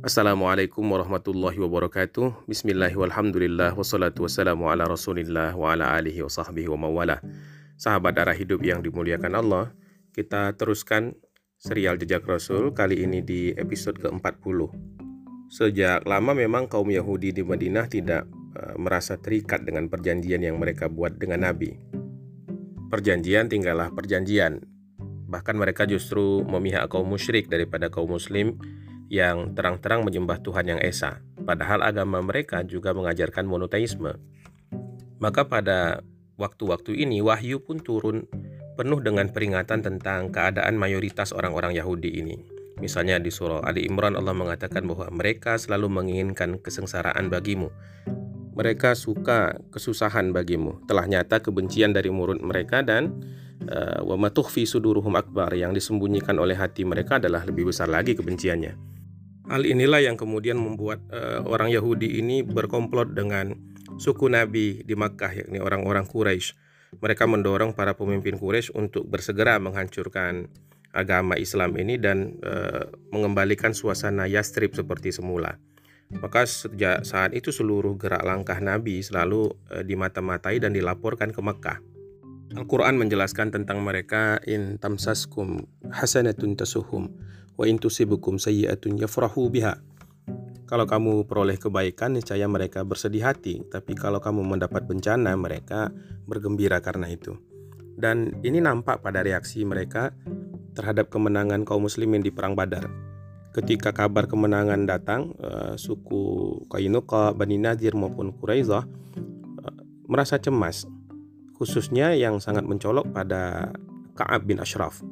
Assalamualaikum warahmatullahi wabarakatuh. Bismillahirrahmanirrahim Wassalatu wassalamu ala rasulillah Wa ala alihi wa sahbihi wa mawala Sahabat darah hidup yang dimuliakan Allah Kita teruskan serial jejak Rasul Kali ini di episode ke-40 Sejak lama memang kaum Yahudi di Madinah tidak uh, merasa terikat dengan perjanjian yang mereka buat dengan Nabi. Perjanjian tinggallah perjanjian. Bahkan mereka justru memihak kaum musyrik daripada kaum muslim yang terang-terang menyembah Tuhan yang Esa, padahal agama mereka juga mengajarkan monoteisme. Maka pada waktu-waktu ini wahyu pun turun penuh dengan peringatan tentang keadaan mayoritas orang-orang Yahudi ini. Misalnya di surah Ali Imran Allah mengatakan bahwa mereka selalu menginginkan kesengsaraan bagimu. Mereka suka kesusahan bagimu. Telah nyata kebencian dari murid mereka dan uh, wa matukhfi suduruhum akbar yang disembunyikan oleh hati mereka adalah lebih besar lagi kebenciannya. Hal inilah yang kemudian membuat uh, orang Yahudi ini berkomplot dengan suku Nabi di Makkah, yakni orang-orang Quraisy. Mereka mendorong para pemimpin Quraisy untuk bersegera menghancurkan agama Islam ini dan uh, mengembalikan suasana Yastrib seperti semula. Maka sejak saat itu seluruh gerak langkah Nabi selalu uh, dimata-matai dan dilaporkan ke Makkah. Al-Quran menjelaskan tentang mereka in tamsaskum hasanatun tasuhum wa intusibukum sayyi'atun yafrahu biha. Kalau kamu peroleh kebaikan, niscaya mereka bersedih hati. Tapi kalau kamu mendapat bencana, mereka bergembira karena itu. Dan ini nampak pada reaksi mereka terhadap kemenangan kaum muslimin di Perang Badar. Ketika kabar kemenangan datang, uh, suku Qainuqa, Bani Nadir maupun Quraizah uh, merasa cemas. Khususnya yang sangat mencolok pada Ka'ab bin Ashraf.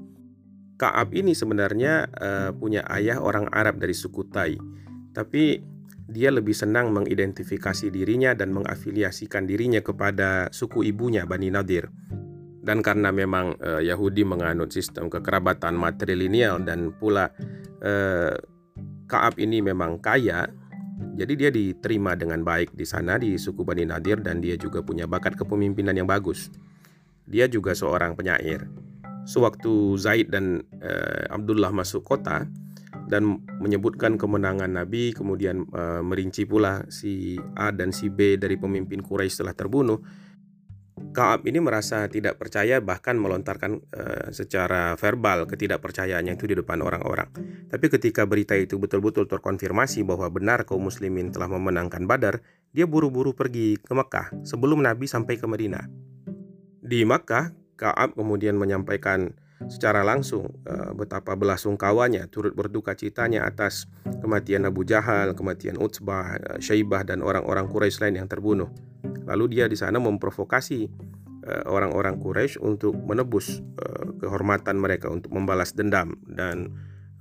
Kaab ini sebenarnya uh, punya ayah orang Arab dari suku Tai, tapi dia lebih senang mengidentifikasi dirinya dan mengafiliasikan dirinya kepada suku ibunya Bani Nadir. Dan karena memang uh, Yahudi menganut sistem kekerabatan matrilineal dan pula uh, Kaab ini memang kaya, jadi dia diterima dengan baik di sana di suku Bani Nadir dan dia juga punya bakat kepemimpinan yang bagus. Dia juga seorang penyair. Sewaktu Zaid dan uh, Abdullah masuk kota dan menyebutkan kemenangan Nabi, kemudian uh, merinci pula si A dan si B dari pemimpin Quraisy telah terbunuh. Kaab ini merasa tidak percaya bahkan melontarkan uh, secara verbal ketidakpercayaannya itu di depan orang-orang. Tapi ketika berita itu betul-betul terkonfirmasi bahwa benar kaum muslimin telah memenangkan Badar, dia buru-buru pergi ke Mekah sebelum Nabi sampai ke Madinah. Di Makkah, Kaab kemudian menyampaikan secara langsung uh, betapa belasungkawanya turut berduka citanya atas kematian Abu Jahal, kematian Utsbah, uh, Syaibah dan orang-orang Quraisy lain yang terbunuh. Lalu dia di sana memprovokasi uh, orang-orang Quraisy untuk menebus kehormatan mereka untuk membalas dendam dan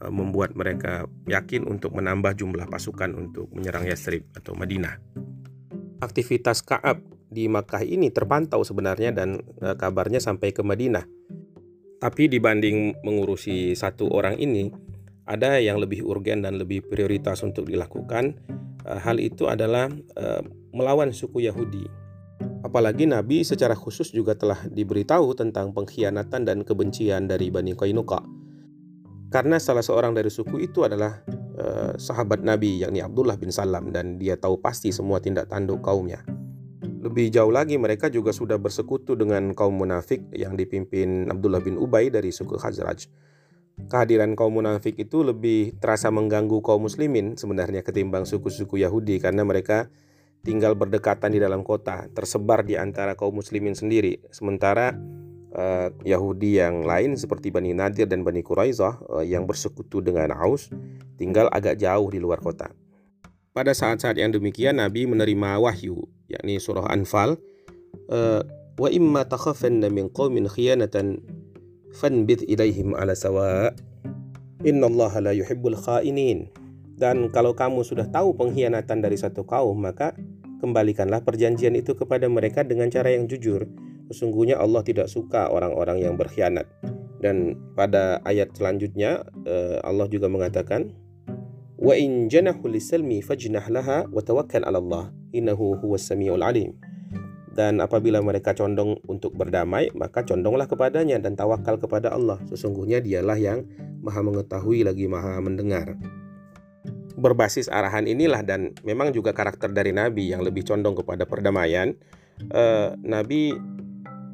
membuat mereka yakin untuk menambah jumlah pasukan untuk menyerang Yathrib atau Madinah. Aktivitas Ka'ab di Makkah ini terpantau sebenarnya dan e, kabarnya sampai ke Madinah. Tapi dibanding mengurusi satu orang ini, ada yang lebih urgen dan lebih prioritas untuk dilakukan. E, hal itu adalah e, melawan suku Yahudi. Apalagi Nabi secara khusus juga telah diberitahu tentang pengkhianatan dan kebencian dari Bani Qainuqa. Karena salah seorang dari suku itu adalah sahabat Nabi yakni Abdullah bin Salam dan dia tahu pasti semua tindak tanduk kaumnya. Lebih jauh lagi mereka juga sudah bersekutu dengan kaum munafik yang dipimpin Abdullah bin Ubay dari suku Khazraj. Kehadiran kaum munafik itu lebih terasa mengganggu kaum muslimin sebenarnya ketimbang suku-suku Yahudi karena mereka tinggal berdekatan di dalam kota, tersebar di antara kaum muslimin sendiri. Sementara uh, Yahudi yang lain seperti Bani Nadir dan Bani Quraizah uh, yang bersekutu dengan Aus tinggal agak jauh di luar kota. Pada saat-saat yang demikian Nabi menerima wahyu yakni surah Anfal uh, wa imma takhafanna min qaumin khiyanatan fanbith ilaihim ala sawa. Innallaha la yuhibbul khainin. Dan kalau kamu sudah tahu pengkhianatan dari satu kaum maka kembalikanlah perjanjian itu kepada mereka dengan cara yang jujur. Sesungguhnya Allah tidak suka orang-orang yang berkhianat. Dan pada ayat selanjutnya uh, Allah juga mengatakan Wa in janahu lisalmi fajnah laha 'ala Allah innahu huwas samiul alim. Dan apabila mereka condong untuk berdamai, maka condonglah kepadanya dan tawakal kepada Allah. Sesungguhnya dialah yang maha mengetahui lagi maha mendengar. berbasis arahan inilah dan memang juga karakter dari Nabi yang lebih condong kepada perdamaian. Eh, Nabi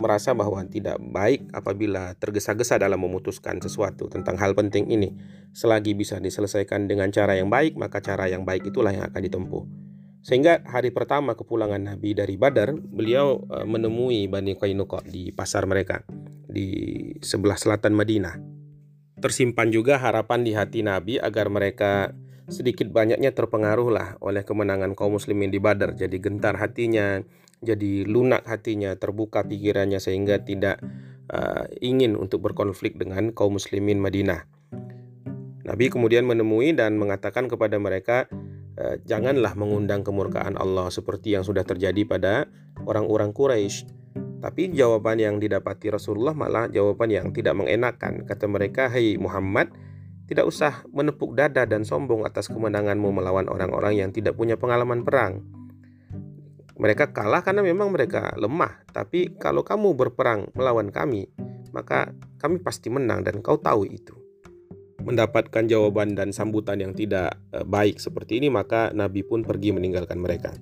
merasa bahwa tidak baik apabila tergesa-gesa dalam memutuskan sesuatu tentang hal penting ini. Selagi bisa diselesaikan dengan cara yang baik, maka cara yang baik itulah yang akan ditempuh. Sehingga hari pertama kepulangan Nabi dari Badar, beliau uh, menemui Bani Qainuqa di pasar mereka di sebelah selatan Madinah. Tersimpan juga harapan di hati Nabi agar mereka sedikit banyaknya terpengaruhlah oleh kemenangan kaum muslimin di Badar. Jadi gentar hatinya, jadi lunak hatinya, terbuka pikirannya sehingga tidak uh, ingin untuk berkonflik dengan kaum muslimin Madinah. Nabi kemudian menemui dan mengatakan kepada mereka, Eh, janganlah mengundang kemurkaan Allah seperti yang sudah terjadi pada orang-orang Quraisy. Tapi jawaban yang didapati Rasulullah malah jawaban yang tidak mengenakan. Kata mereka, "Hei Muhammad, tidak usah menepuk dada dan sombong atas kemenanganmu melawan orang-orang yang tidak punya pengalaman perang." Mereka kalah karena memang mereka lemah, tapi kalau kamu berperang melawan kami, maka kami pasti menang dan kau tahu itu mendapatkan jawaban dan sambutan yang tidak eh, baik seperti ini, maka Nabi pun pergi meninggalkan mereka.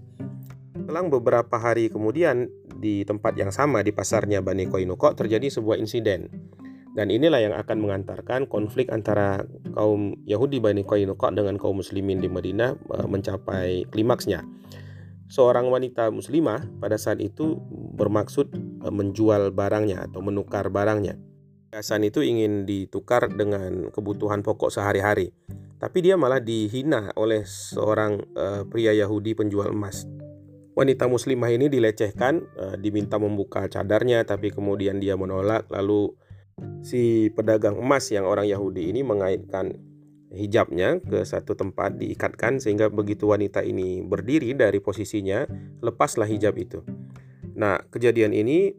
Selang beberapa hari kemudian, di tempat yang sama di pasarnya Bani Koinuko terjadi sebuah insiden. Dan inilah yang akan mengantarkan konflik antara kaum Yahudi Bani Koinuko dengan kaum muslimin di Madinah eh, mencapai klimaksnya. Seorang wanita muslimah pada saat itu bermaksud eh, menjual barangnya atau menukar barangnya perhiasan itu ingin ditukar dengan kebutuhan pokok sehari-hari. Tapi dia malah dihina oleh seorang uh, pria Yahudi penjual emas. Wanita muslimah ini dilecehkan, uh, diminta membuka cadarnya tapi kemudian dia menolak. Lalu si pedagang emas yang orang Yahudi ini mengaitkan hijabnya ke satu tempat diikatkan sehingga begitu wanita ini berdiri dari posisinya, lepaslah hijab itu. Nah, kejadian ini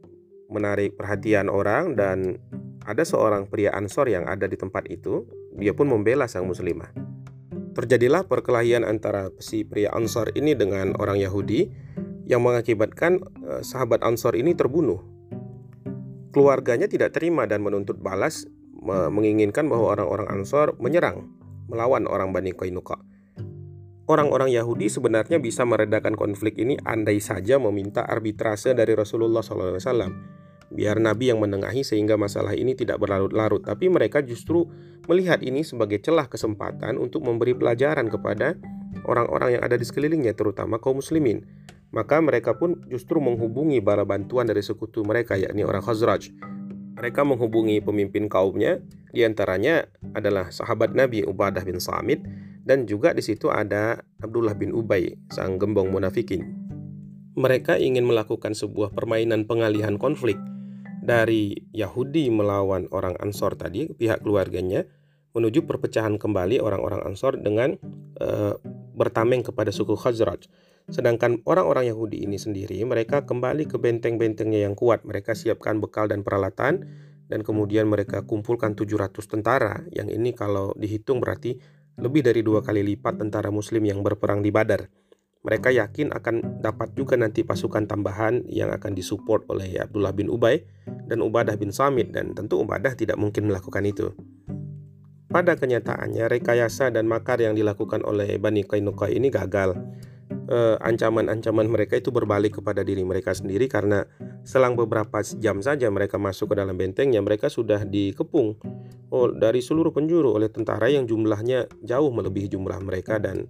menarik perhatian orang dan ada seorang pria Ansor yang ada di tempat itu, dia pun membela sang muslimah. Terjadilah perkelahian antara si pria Ansor ini dengan orang Yahudi yang mengakibatkan eh, sahabat Ansor ini terbunuh. Keluarganya tidak terima dan menuntut balas, menginginkan bahwa orang-orang Ansor menyerang, melawan orang Bani Qainuqa. Orang-orang Yahudi sebenarnya bisa meredakan konflik ini andai saja meminta arbitrase dari Rasulullah SAW biar Nabi yang menengahi sehingga masalah ini tidak berlarut-larut. Tapi mereka justru melihat ini sebagai celah kesempatan untuk memberi pelajaran kepada orang-orang yang ada di sekelilingnya, terutama kaum muslimin. Maka mereka pun justru menghubungi bala bantuan dari sekutu mereka, yakni orang Khazraj. Mereka menghubungi pemimpin kaumnya, di antaranya adalah sahabat Nabi Ubadah bin Samit, dan juga di situ ada Abdullah bin Ubay, sang gembong munafikin. Mereka ingin melakukan sebuah permainan pengalihan konflik dari Yahudi melawan orang Ansor tadi, pihak keluarganya, menuju perpecahan kembali orang-orang Ansor dengan e, bertameng kepada suku Khazraj. Sedangkan orang-orang Yahudi ini sendiri, mereka kembali ke benteng-bentengnya yang kuat. Mereka siapkan bekal dan peralatan, dan kemudian mereka kumpulkan 700 tentara, yang ini kalau dihitung berarti lebih dari dua kali lipat tentara muslim yang berperang di Badar mereka yakin akan dapat juga nanti pasukan tambahan yang akan disupport oleh Abdullah bin Ubay dan Ubadah bin Samit dan tentu Ubadah tidak mungkin melakukan itu. Pada kenyataannya rekayasa dan makar yang dilakukan oleh Bani Qainuqa ini gagal. Eh, ancaman-ancaman mereka itu berbalik kepada diri mereka sendiri karena selang beberapa jam saja mereka masuk ke dalam bentengnya mereka sudah dikepung oh, dari seluruh penjuru oleh tentara yang jumlahnya jauh melebihi jumlah mereka dan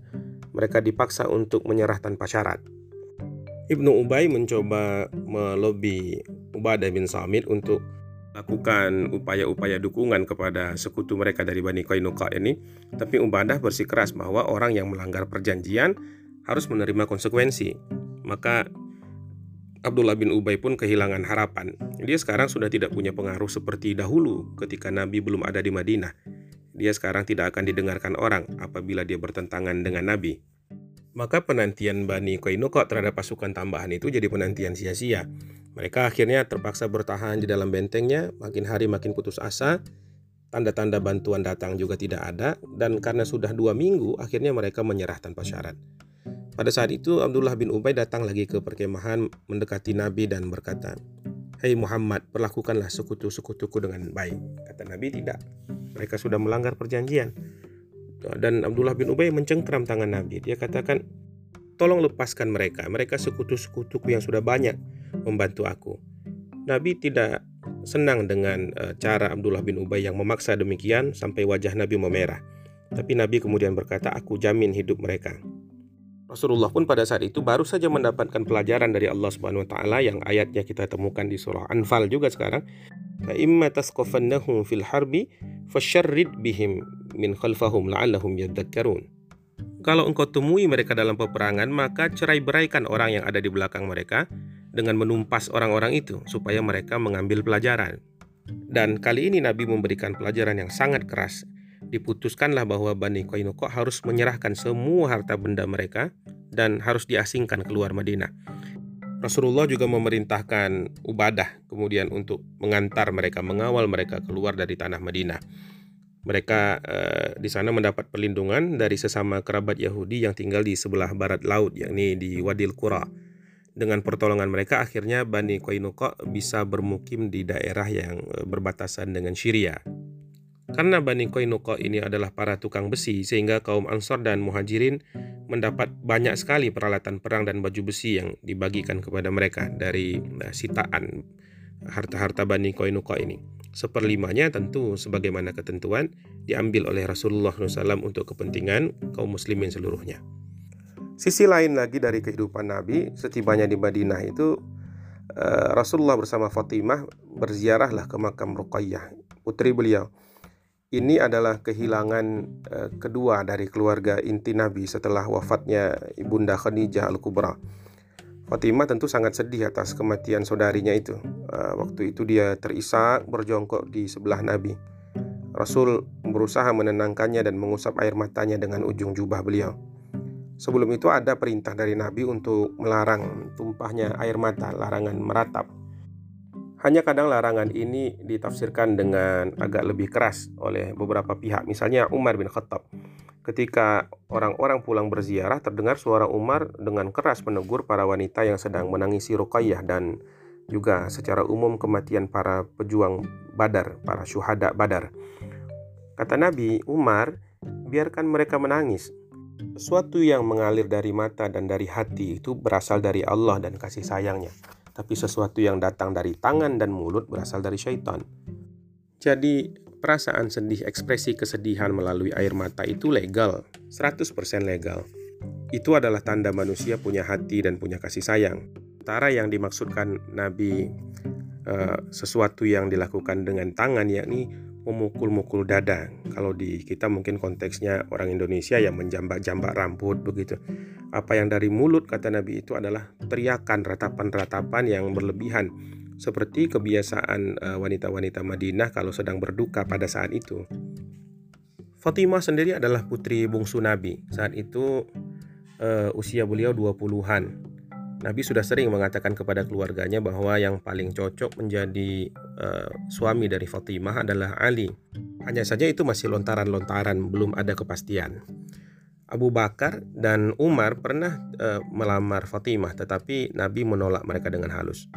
mereka dipaksa untuk menyerah tanpa syarat. Ibnu Ubay mencoba melobi Ubadah bin Samit untuk lakukan upaya-upaya dukungan kepada sekutu mereka dari Bani Qainuqa ini, tapi Ubadah bersikeras bahwa orang yang melanggar perjanjian harus menerima konsekuensi. Maka Abdullah bin Ubay pun kehilangan harapan. Dia sekarang sudah tidak punya pengaruh seperti dahulu ketika Nabi belum ada di Madinah dia sekarang tidak akan didengarkan orang apabila dia bertentangan dengan Nabi. Maka penantian Bani Qainuqa terhadap pasukan tambahan itu jadi penantian sia-sia. Mereka akhirnya terpaksa bertahan di dalam bentengnya, makin hari makin putus asa, tanda-tanda bantuan datang juga tidak ada, dan karena sudah dua minggu, akhirnya mereka menyerah tanpa syarat. Pada saat itu, Abdullah bin Ubay datang lagi ke perkemahan mendekati Nabi dan berkata, Hei Muhammad, perlakukanlah sekutu-sekutuku dengan baik. Kata Nabi, tidak. Mereka sudah melanggar perjanjian. dan Abdullah bin Ubay mencengkram tangan Nabi. Dia katakan, "Tolong lepaskan mereka. Mereka sekutu-sekutuku yang sudah banyak membantu aku." Nabi tidak senang dengan uh, cara Abdullah bin Ubay yang memaksa demikian sampai wajah Nabi memerah. Tapi Nabi kemudian berkata, "Aku jamin hidup mereka." Rasulullah pun pada saat itu baru saja mendapatkan pelajaran dari Allah Subhanahu wa taala yang ayatnya kita temukan di surah Anfal juga sekarang. Fa imma tasqafannahum fil harbi fasyarrid bihim min khalfahum la'allahum yadhakkarun. Kalau engkau temui mereka dalam peperangan, maka cerai-beraikan orang yang ada di belakang mereka dengan menumpas orang-orang itu supaya mereka mengambil pelajaran. Dan kali ini Nabi memberikan pelajaran yang sangat keras diputuskanlah bahwa Bani Qainuqa harus menyerahkan semua harta benda mereka dan harus diasingkan keluar Madinah. Rasulullah juga memerintahkan Ubadah kemudian untuk mengantar mereka, mengawal mereka keluar dari tanah Madinah. Mereka eh, di sana mendapat perlindungan dari sesama kerabat Yahudi yang tinggal di sebelah barat laut, yakni di Wadil Qura. Dengan pertolongan mereka, akhirnya Bani Qainuqa bisa bermukim di daerah yang eh, berbatasan dengan Syria. Karena Bani Koinuko ini adalah para tukang besi, sehingga kaum Ansor dan Muhajirin mendapat banyak sekali peralatan perang dan baju besi yang dibagikan kepada mereka dari uh, sitaan harta-harta Bani Koinuko ini. Seperlimanya tentu sebagaimana ketentuan diambil oleh Rasulullah SAW untuk kepentingan kaum muslimin seluruhnya. Sisi lain lagi dari kehidupan Nabi, setibanya di Madinah itu uh, Rasulullah bersama Fatimah berziarahlah ke makam Ruqayyah, putri beliau ini adalah kehilangan uh, kedua dari keluarga inti Nabi setelah wafatnya Ibunda Khadijah Al-Kubra. Fatimah tentu sangat sedih atas kematian saudarinya itu. Uh, waktu itu dia terisak berjongkok di sebelah Nabi. Rasul berusaha menenangkannya dan mengusap air matanya dengan ujung jubah beliau. Sebelum itu ada perintah dari Nabi untuk melarang tumpahnya air mata, larangan meratap. Hanya kadang larangan ini ditafsirkan dengan agak lebih keras oleh beberapa pihak. Misalnya Umar bin Khattab. Ketika orang-orang pulang berziarah, terdengar suara Umar dengan keras menegur para wanita yang sedang menangisi Ruqayyah dan juga secara umum kematian para pejuang Badar, para syuhada Badar. Kata Nabi, Umar, biarkan mereka menangis. Sesuatu yang mengalir dari mata dan dari hati itu berasal dari Allah dan kasih sayangnya tapi sesuatu yang datang dari tangan dan mulut berasal dari syaitan. Jadi, perasaan sedih, ekspresi kesedihan melalui air mata itu legal, 100% legal. Itu adalah tanda manusia punya hati dan punya kasih sayang. Tara yang dimaksudkan Nabi uh, sesuatu yang dilakukan dengan tangan yakni memukul-mukul dada. Kalau di kita mungkin konteksnya orang Indonesia yang menjambak-jambak rambut begitu. Apa yang dari mulut kata Nabi itu adalah teriakan ratapan-ratapan yang berlebihan seperti kebiasaan eh, wanita-wanita Madinah kalau sedang berduka pada saat itu. Fatimah sendiri adalah putri bungsu Nabi. Saat itu uh, usia beliau 20-an. Nabi sudah sering mengatakan kepada keluarganya bahwa yang paling cocok menjadi uh, suami dari Fatimah adalah Ali. Hanya saja itu masih lontaran-lontaran, belum ada kepastian. Abu Bakar dan Umar pernah uh, melamar Fatimah, tetapi Nabi menolak mereka dengan halus.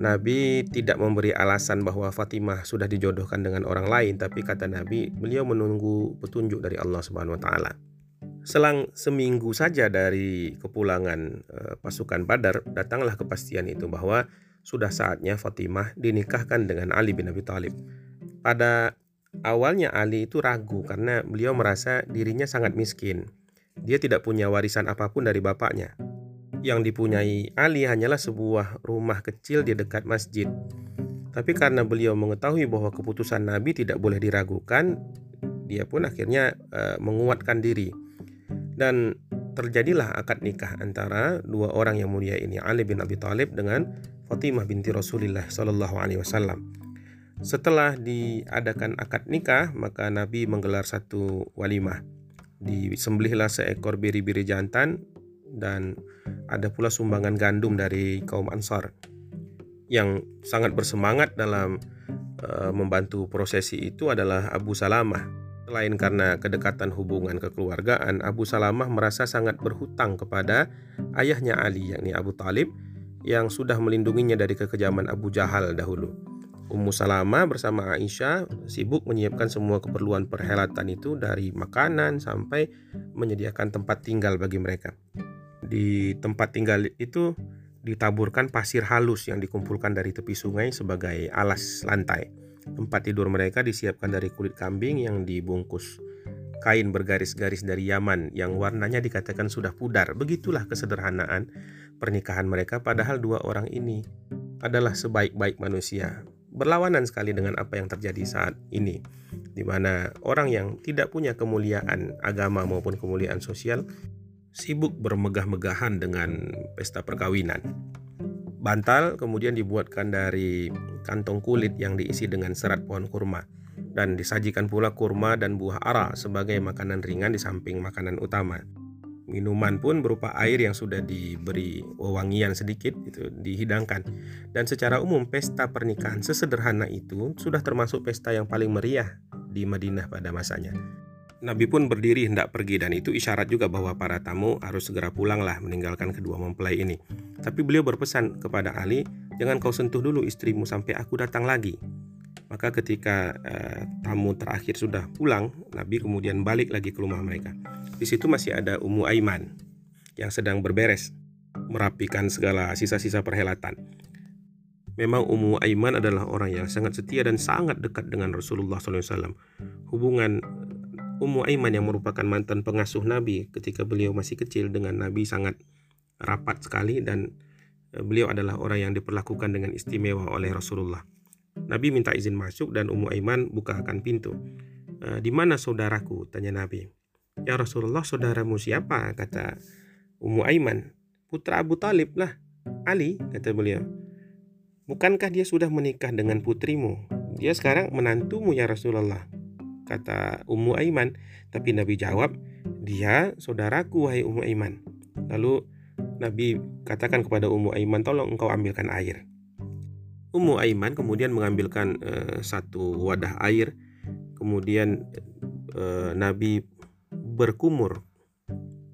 Nabi tidak memberi alasan bahwa Fatimah sudah dijodohkan dengan orang lain, tapi kata Nabi, beliau menunggu petunjuk dari Allah Subhanahu wa taala. Selang seminggu saja dari kepulangan uh, pasukan Badar, datanglah kepastian itu bahwa sudah saatnya Fatimah dinikahkan dengan Ali bin Abi Thalib. Pada awalnya Ali itu ragu karena beliau merasa dirinya sangat miskin. Dia tidak punya warisan apa pun dari bapaknya. Yang dipunyai Ali hanyalah sebuah rumah kecil di dekat masjid. Tapi karena beliau mengetahui bahwa keputusan Nabi tidak boleh diragukan, dia pun akhirnya uh, menguatkan diri dan terjadilah akad nikah antara dua orang yang mulia ini Ali bin Abi Thalib dengan Fatimah binti Rasulullah Shallallahu Alaihi Wasallam. Setelah diadakan akad nikah, maka Nabi menggelar satu walimah. Disembelihlah seekor biri-biri jantan dan ada pula sumbangan gandum dari kaum Ansar yang sangat bersemangat dalam uh, membantu prosesi itu adalah Abu Salamah Selain karena kedekatan hubungan kekeluargaan, Abu Salamah merasa sangat berhutang kepada ayahnya Ali, yakni Abu Talib, yang sudah melindunginya dari kekejaman Abu Jahal dahulu. Ummu Salama bersama Aisyah sibuk menyiapkan semua keperluan perhelatan itu dari makanan sampai menyediakan tempat tinggal bagi mereka. Di tempat tinggal itu ditaburkan pasir halus yang dikumpulkan dari tepi sungai sebagai alas lantai. Tempat tidur mereka disiapkan dari kulit kambing yang dibungkus kain bergaris-garis dari Yaman yang warnanya dikatakan sudah pudar. Begitulah kesederhanaan pernikahan mereka padahal dua orang ini adalah sebaik-baik manusia. Berlawanan sekali dengan apa yang terjadi saat ini di mana orang yang tidak punya kemuliaan agama maupun kemuliaan sosial sibuk bermegah-megahan dengan pesta perkawinan. Bantal kemudian dibuatkan dari kantong kulit yang diisi dengan serat pohon kurma dan disajikan pula kurma dan buah ara sebagai makanan ringan di samping makanan utama. Minuman pun berupa air yang sudah diberi wewangian sedikit itu dihidangkan. Dan secara umum pesta pernikahan sesederhana itu sudah termasuk pesta yang paling meriah di Madinah pada masanya. Nabi pun berdiri hendak pergi dan itu isyarat juga bahwa para tamu harus segera pulanglah meninggalkan kedua mempelai ini. Tapi beliau berpesan kepada Ali, jangan kau sentuh dulu istrimu sampai aku datang lagi. Maka ketika uh, tamu terakhir sudah pulang, Nabi kemudian balik lagi ke rumah mereka. Di situ masih ada Ummu Aiman yang sedang berberes, merapikan segala sisa-sisa perhelatan. Memang Ummu Aiman adalah orang yang sangat setia dan sangat dekat dengan Rasulullah SAW. Hubungan Ummu Aiman yang merupakan mantan pengasuh Nabi ketika beliau masih kecil dengan Nabi sangat rapat sekali dan eh, beliau adalah orang yang diperlakukan dengan istimewa oleh Rasulullah. Nabi minta izin masuk dan Ummu Aiman bukakan pintu. E, di mana saudaraku? Tanya Nabi. Ya Rasulullah saudaramu siapa? Kata Ummu Aiman. Putra Abu Talib lah. Ali, kata beliau. Bukankah dia sudah menikah dengan putrimu? Dia sekarang menantumu ya Rasulullah. Kata Ummu Aiman. Tapi Nabi jawab, dia saudaraku wahai Ummu Aiman. Lalu Nabi katakan kepada Ummu Aiman, tolong engkau ambilkan air. Ummu Aiman kemudian mengambilkan uh, satu wadah air, kemudian uh, Nabi berkumur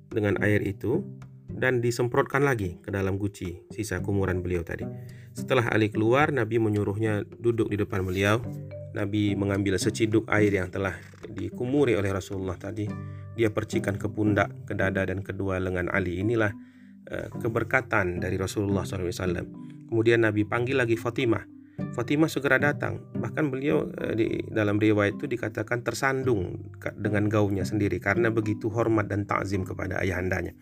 dengan air itu dan disemprotkan lagi ke dalam guci sisa kumuran beliau tadi. Setelah Ali keluar, Nabi menyuruhnya duduk di depan beliau. Nabi mengambil seciduk air yang telah dikumuri oleh Rasulullah tadi. Dia percikan ke pundak, ke dada dan kedua lengan Ali. Inilah uh, keberkatan dari Rasulullah SAW. Kemudian Nabi panggil lagi Fatimah. Fatimah segera datang. Bahkan beliau eh, di dalam riwayat itu dikatakan tersandung dengan gaunnya sendiri karena begitu hormat dan takzim kepada ayahandanya.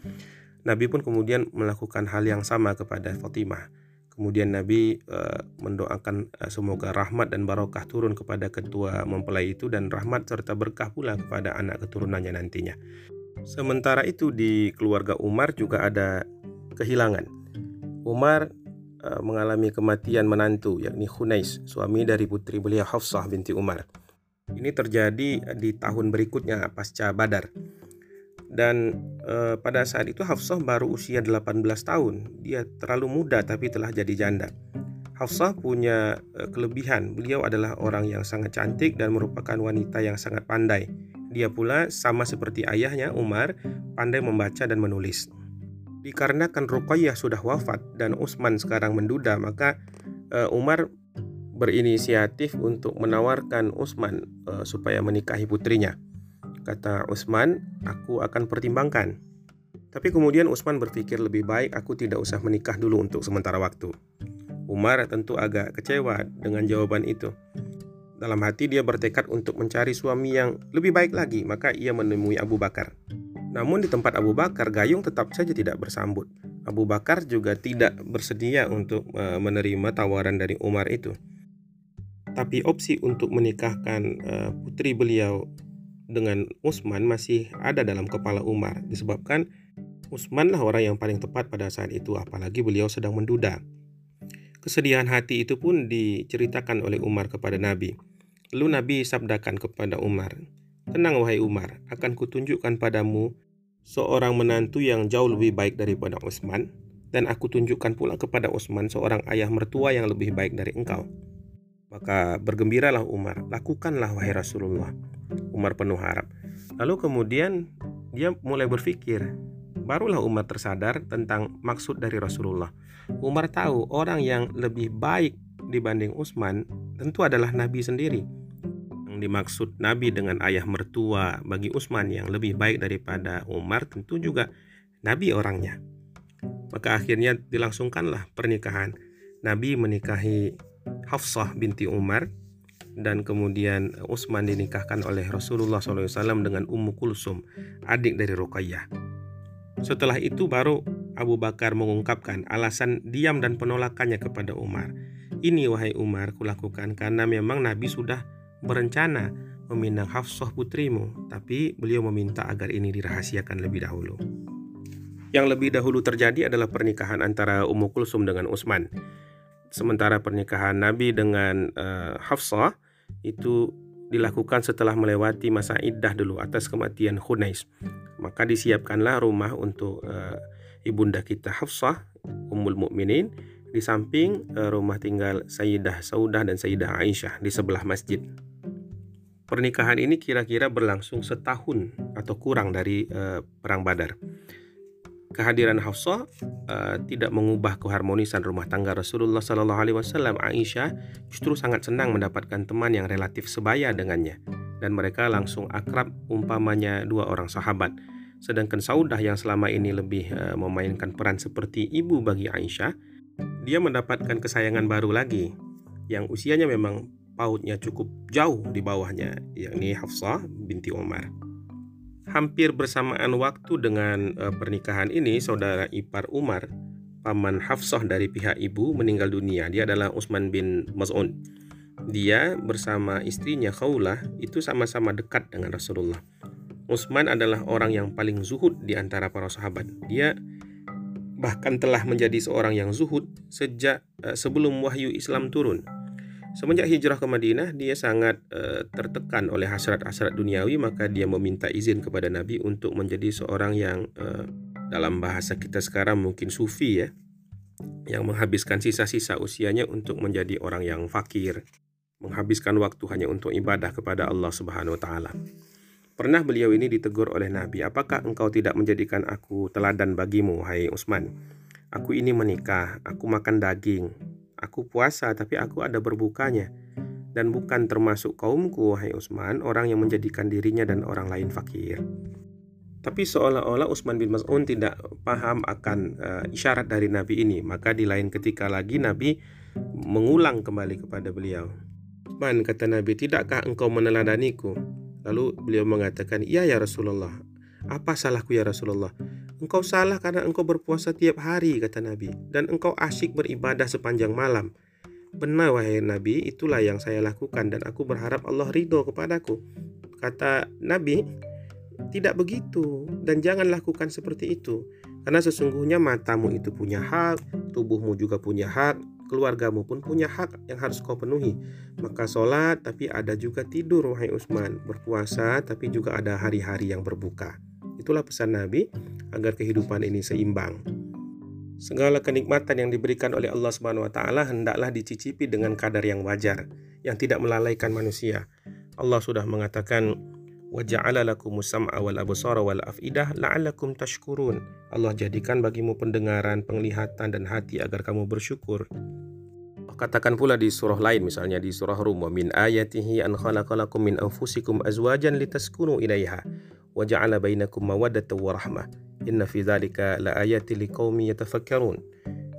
Nabi pun kemudian melakukan hal yang sama kepada Fatimah. Kemudian Nabi uh, mendoakan uh, semoga rahmat dan barokah turun kepada ketua mempelai itu dan rahmat serta berkah pula kepada anak keturunannya nantinya. Sementara itu di keluarga Umar juga ada kehilangan. Umar mengalami kematian menantu yakni Khunais, suami dari putri beliau Hafsah binti Umar. Ini terjadi di tahun berikutnya pasca Badar. Dan e, pada saat itu Hafsah baru usia 18 tahun. Dia terlalu muda tapi telah jadi janda. Hafsah punya e, kelebihan. Beliau adalah orang yang sangat cantik dan merupakan wanita yang sangat pandai. Dia pula sama seperti ayahnya Umar, pandai membaca dan menulis. Dikarenakan Ruqayyah sudah wafat dan Utsman sekarang menduda, maka uh, Umar berinisiatif untuk menawarkan Utsman uh, supaya menikahi putrinya. Kata Utsman, "Aku akan pertimbangkan." Tapi kemudian Utsman berpikir lebih baik aku tidak usah menikah dulu untuk sementara waktu. Umar tentu agak kecewa dengan jawaban itu. Dalam hati dia bertekad untuk mencari suami yang lebih baik lagi, maka ia menemui Abu Bakar. Namun di tempat Abu Bakar, Gayung tetap saja tidak bersambut. Abu Bakar juga tidak bersedia untuk uh, menerima tawaran dari Umar itu. Tapi opsi untuk menikahkan uh, putri beliau dengan Utsman masih ada dalam kepala Umar disebabkan Utsman lah orang yang paling tepat pada saat itu apalagi beliau sedang menduda. Kesedihan hati itu pun diceritakan oleh Umar kepada Nabi. Lalu Nabi sabdakan kepada Umar, Tenang wahai Umar, akan kutunjukkan padamu seorang menantu yang jauh lebih baik daripada Utsman dan aku tunjukkan pula kepada Utsman seorang ayah mertua yang lebih baik dari engkau. Maka bergembiralah Umar, lakukanlah wahai Rasulullah. Umar penuh harap. Lalu kemudian dia mulai berpikir, barulah Umar tersadar tentang maksud dari Rasulullah. Umar tahu orang yang lebih baik dibanding Utsman tentu adalah Nabi sendiri. Dimaksud Nabi dengan ayah mertua bagi Utsman yang lebih baik daripada Umar tentu juga Nabi orangnya. Maka akhirnya dilangsungkanlah pernikahan. Nabi menikahi Hafsah binti Umar dan kemudian Utsman dinikahkan oleh Rasulullah SAW dengan Ummu Kulsum, adik dari Ruqayyah. Setelah itu baru Abu Bakar mengungkapkan alasan diam dan penolakannya kepada Umar. Ini wahai Umar kulakukan karena memang Nabi sudah berencana meminang Hafsah putrimu, tapi beliau meminta agar ini dirahasiakan lebih dahulu. Yang lebih dahulu terjadi adalah pernikahan antara Ummu Kulsum dengan Utsman. Sementara pernikahan Nabi dengan uh, Hafsah itu dilakukan setelah melewati masa iddah dulu atas kematian Khunais. Maka disiapkanlah rumah untuk uh, ibunda kita Hafsah, Ummul Mukminin di samping uh, rumah tinggal Sayyidah Saudah dan Sayyidah Aisyah di sebelah masjid. Pernikahan ini kira-kira berlangsung setahun atau kurang dari uh, perang Badar. Kehadiran Hafsah uh, tidak mengubah keharmonisan rumah tangga Rasulullah Sallallahu Alaihi Wasallam. Aisyah justru sangat senang mendapatkan teman yang relatif sebaya dengannya, dan mereka langsung akrab umpamanya dua orang sahabat. Sedangkan Saudah yang selama ini lebih uh, memainkan peran seperti ibu bagi Aisyah, dia mendapatkan kesayangan baru lagi yang usianya memang pautnya cukup jauh di bawahnya, yakni Hafsah binti Umar. Hampir bersamaan waktu dengan uh, pernikahan ini, saudara ipar Umar, paman Hafsah dari pihak ibu meninggal dunia. Dia adalah Utsman bin Maz'un. Dia bersama istrinya Khawlah itu sama-sama dekat dengan Rasulullah. Utsman adalah orang yang paling zuhud di antara para sahabat. Dia bahkan telah menjadi seorang yang zuhud sejak uh, sebelum wahyu Islam turun. Semenjak hijrah ke Madinah, dia sangat uh, tertekan oleh hasrat-hasrat duniawi, maka dia meminta izin kepada Nabi untuk menjadi seorang yang uh, dalam bahasa kita sekarang mungkin sufi ya, yang menghabiskan sisa-sisa usianya untuk menjadi orang yang fakir, menghabiskan waktu hanya untuk ibadah kepada Allah Subhanahu wa taala. Pernah beliau ini ditegur oleh Nabi, "Apakah engkau tidak menjadikan aku teladan bagimu, hai Utsman? Aku ini menikah, aku makan daging, Aku puasa tapi aku ada berbukanya dan bukan termasuk kaumku wahai Utsman orang yang menjadikan dirinya dan orang lain fakir. Tapi seolah-olah Utsman bin Mas'un tidak paham akan uh, isyarat dari Nabi ini, maka di lain ketika lagi Nabi mengulang kembali kepada beliau. Man kata Nabi, tidakkah engkau meneladaniku? Lalu beliau mengatakan, iya ya Rasulullah. Apa salahku ya Rasulullah? Engkau salah karena engkau berpuasa tiap hari, kata Nabi, dan engkau asyik beribadah sepanjang malam. Benar wahai Nabi, itulah yang saya lakukan dan aku berharap Allah ridho kepadaku. Kata Nabi, tidak begitu dan jangan lakukan seperti itu. Karena sesungguhnya matamu itu punya hak, tubuhmu juga punya hak, keluargamu pun punya hak yang harus kau penuhi. Maka sholat tapi ada juga tidur wahai Utsman, berpuasa tapi juga ada hari-hari yang berbuka. Itulah pesan Nabi agar kehidupan ini seimbang. Segala kenikmatan yang diberikan oleh Allah Subhanahu wa taala hendaklah dicicipi dengan kadar yang wajar, yang tidak melalaikan manusia. Allah sudah mengatakan waja'ala lakumus sam'a wal absara wal afidah la'allakum tashkurun. Allah jadikan bagimu pendengaran, penglihatan dan hati agar kamu bersyukur. Katakan pula di surah lain misalnya di surah Rum wa min ayatihi an khalaqalakum min anfusikum azwajan litaskunu ilaiha wa ja'ala bainakum mawaddatan wa rahmah. Inna fi dzalika laayatil liqaumi.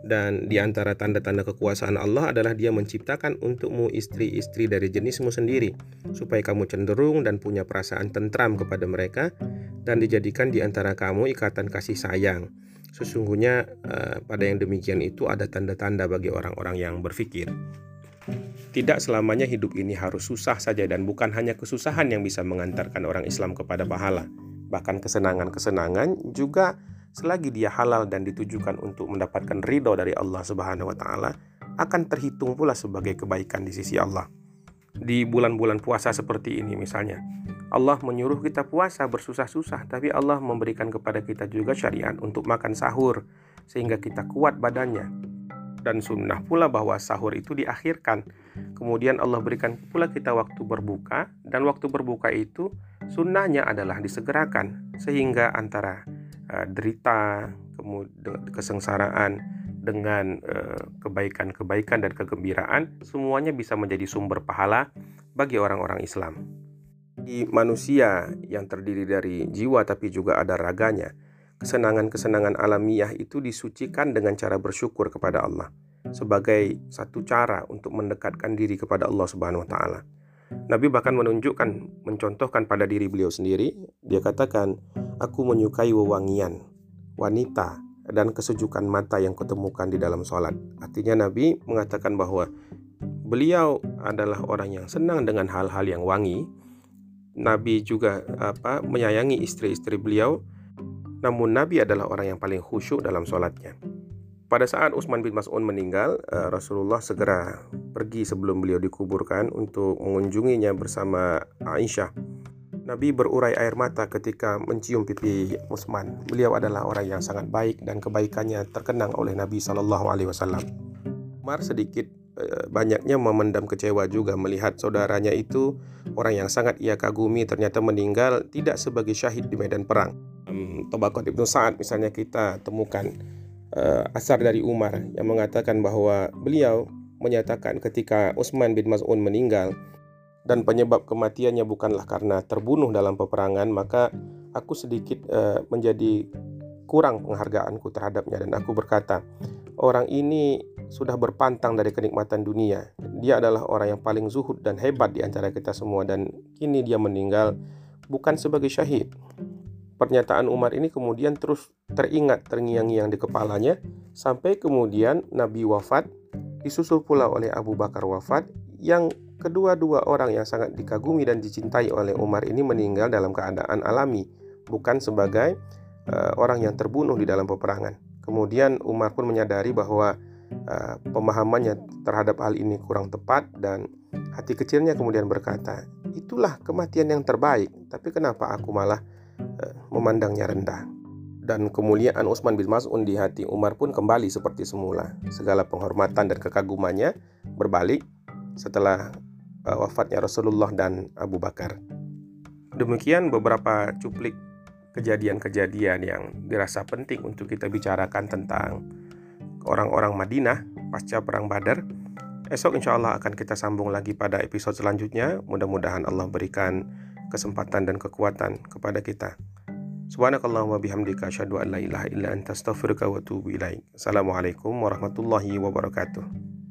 Dan di antara tanda-tanda kekuasaan Allah adalah Dia menciptakan untukmu istri-istri dari jenismu sendiri, supaya kamu cenderung dan punya perasaan tentram kepada mereka, dan dijadikan di antara kamu ikatan kasih sayang. Sesungguhnya, uh, pada yang demikian itu ada tanda-tanda bagi orang-orang yang berfikir. Tidak selamanya hidup ini harus susah saja dan bukan hanya kesusahan yang bisa mengantarkan orang Islam kepada pahala. Bahkan kesenangan-kesenangan juga selagi dia halal dan ditujukan untuk mendapatkan ridho dari Allah Subhanahu wa taala akan terhitung pula sebagai kebaikan di sisi Allah. Di bulan-bulan puasa seperti ini misalnya, Allah menyuruh kita puasa bersusah-susah, tapi Allah memberikan kepada kita juga syariat untuk makan sahur sehingga kita kuat badannya dan sunnah pula bahwa sahur itu diakhirkan. Kemudian Allah berikan pula kita waktu berbuka dan waktu berbuka itu sunnahnya adalah disegerakan sehingga antara uh, derita, kesengsaraan dengan eh, kebaikan-kebaikan dan kegembiraan, semuanya bisa menjadi sumber pahala bagi orang-orang Islam. Di manusia yang terdiri dari jiwa tapi juga ada raganya, kesenangan-kesenangan alamiah itu disucikan dengan cara bersyukur kepada Allah sebagai satu cara untuk mendekatkan diri kepada Allah Subhanahu wa taala. Nabi bahkan menunjukkan, mencontohkan pada diri beliau sendiri, dia katakan, "Aku menyukai wewangian wanita dan kesejukan mata yang kutemukan di dalam sholat. Artinya Nabi mengatakan bahwa beliau adalah orang yang senang dengan hal-hal yang wangi. Nabi juga apa menyayangi istri-istri beliau. Namun Nabi adalah orang yang paling khusyuk dalam sholatnya. Pada saat Utsman bin Mas'ud meninggal, eh, Rasulullah segera pergi sebelum beliau dikuburkan untuk mengunjunginya bersama Aisyah Nabi berurai air mata ketika mencium pipi Utsman. Beliau adalah orang yang sangat baik dan kebaikannya terkenang oleh Nabi Shallallahu Alaihi Wasallam. Umar sedikit banyaknya memendam kecewa juga melihat saudaranya itu orang yang sangat ia kagumi ternyata meninggal tidak sebagai syahid di medan perang. Um, Tobakot Ibnu Sa'ad misalnya kita temukan uh, asar dari Umar yang mengatakan bahwa beliau menyatakan ketika Utsman bin Mas'un meninggal dan penyebab kematiannya bukanlah karena terbunuh dalam peperangan, maka aku sedikit uh, menjadi kurang penghargaanku terhadapnya dan aku berkata, orang ini sudah berpantang dari kenikmatan dunia. Dia adalah orang yang paling zuhud dan hebat di antara kita semua dan kini dia meninggal bukan sebagai syahid. Pernyataan Umar ini kemudian terus teringat terngiang-ngiang di kepalanya sampai kemudian Nabi wafat disusul pula oleh Abu Bakar wafat yang Kedua-dua orang yang sangat dikagumi dan dicintai oleh Umar ini meninggal dalam keadaan alami, bukan sebagai uh, orang yang terbunuh di dalam peperangan. Kemudian Umar pun menyadari bahwa uh, pemahamannya terhadap hal ini kurang tepat dan hati kecilnya kemudian berkata, "Itulah kematian yang terbaik, tapi kenapa aku malah uh, memandangnya rendah?" Dan kemuliaan Utsman bin Mas'un di hati Umar pun kembali seperti semula. Segala penghormatan dan kekagumannya berbalik setelah uh, wafatnya Rasulullah dan Abu Bakar. Demikian beberapa cuplik kejadian-kejadian yang dirasa penting untuk kita bicarakan tentang orang-orang Madinah pasca perang Badar. Esok insya Allah akan kita sambung lagi pada episode selanjutnya. Mudah-mudahan Allah berikan kesempatan dan kekuatan kepada kita. Subhanakallahumma bihamdika asyhadu an la ilaha illa anta astaghfiruka wa atubu ilaik. Assalamualaikum warahmatullahi wabarakatuh.